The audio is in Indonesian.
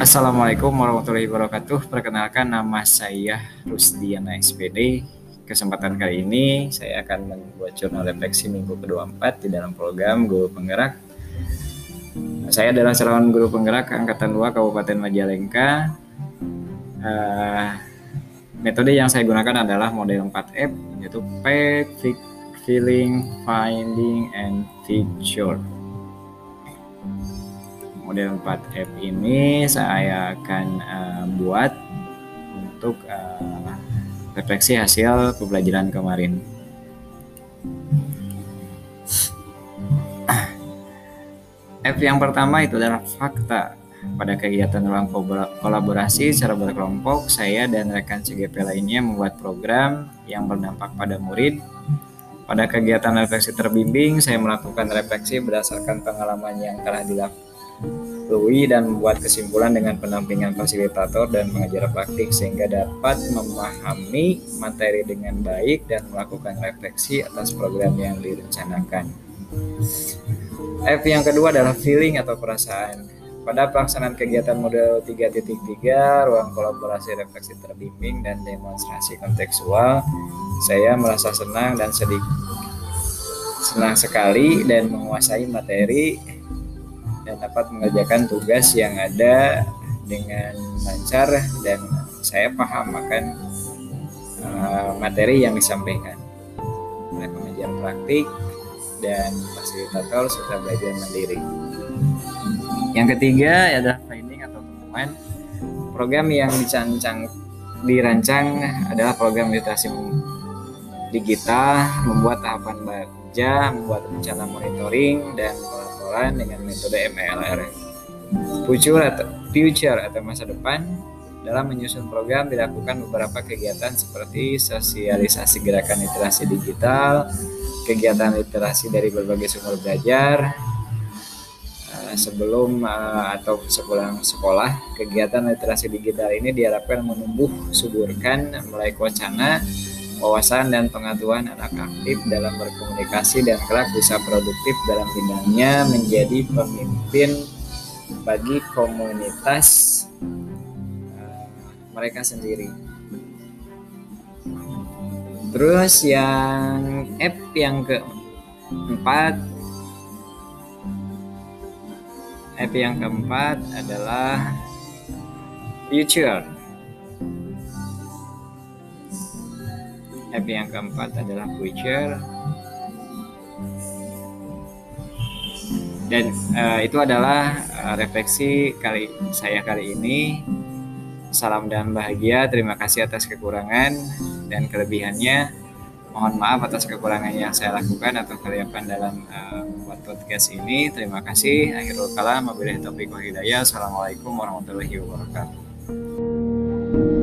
Assalamualaikum warahmatullahi wabarakatuh. Perkenalkan nama saya Rusdiana SPD. Kesempatan kali ini saya akan membuat jurnal refleksi minggu ke-24 di dalam program Guru Penggerak. Saya adalah calon guru penggerak Angkatan 2 Kabupaten Majalengka. Uh, metode yang saya gunakan adalah model 4F yaitu Pet, Feeling, Finding, and Feature model 4F ini saya akan uh, buat untuk uh, refleksi hasil pembelajaran kemarin. F yang pertama itu adalah fakta. Pada kegiatan ruang kolaborasi secara berkelompok, saya dan rekan CGP lainnya membuat program yang berdampak pada murid. Pada kegiatan refleksi terbimbing, saya melakukan refleksi berdasarkan pengalaman yang telah dilakukan Lui dan membuat kesimpulan dengan penampingan fasilitator dan pengajar praktik sehingga dapat memahami materi dengan baik dan melakukan refleksi atas program yang direncanakan. F yang kedua adalah feeling atau perasaan. Pada pelaksanaan kegiatan model 3.3, ruang kolaborasi refleksi terbimbing dan demonstrasi kontekstual, saya merasa senang dan sedikit senang sekali dan menguasai materi dan dapat mengerjakan tugas yang ada dengan lancar dan saya paham akan uh, materi yang disampaikan oleh pengajar praktik dan fasilitator serta belajar mandiri. Yang ketiga adalah training atau temuan. Program yang dicancang dirancang adalah program literasi digital, membuat tahapan baca, membuat rencana monitoring dan pelaporan dengan metode MLR. Future atau, future atau masa depan dalam menyusun program dilakukan beberapa kegiatan seperti sosialisasi gerakan literasi digital, kegiatan literasi dari berbagai sumber belajar, eh, sebelum eh, atau sepulang sekolah, kegiatan literasi digital ini diharapkan menumbuh suburkan mulai wacana wawasan dan pengetahuan anak aktif dalam berkomunikasi dan kelak bisa produktif dalam bidangnya menjadi pemimpin bagi komunitas uh, mereka sendiri. Terus yang F yang keempat F yang keempat adalah future F yang keempat adalah future dan uh, itu adalah uh, refleksi kali saya kali ini. Salam dan bahagia. Terima kasih atas kekurangan dan kelebihannya. Mohon maaf atas kekurangan yang saya lakukan atau kelihapan dalam uh, podcast ini. Terima kasih. Akhirul kalam. Wabillahi taufiq hidayah. Assalamualaikum warahmatullahi wabarakatuh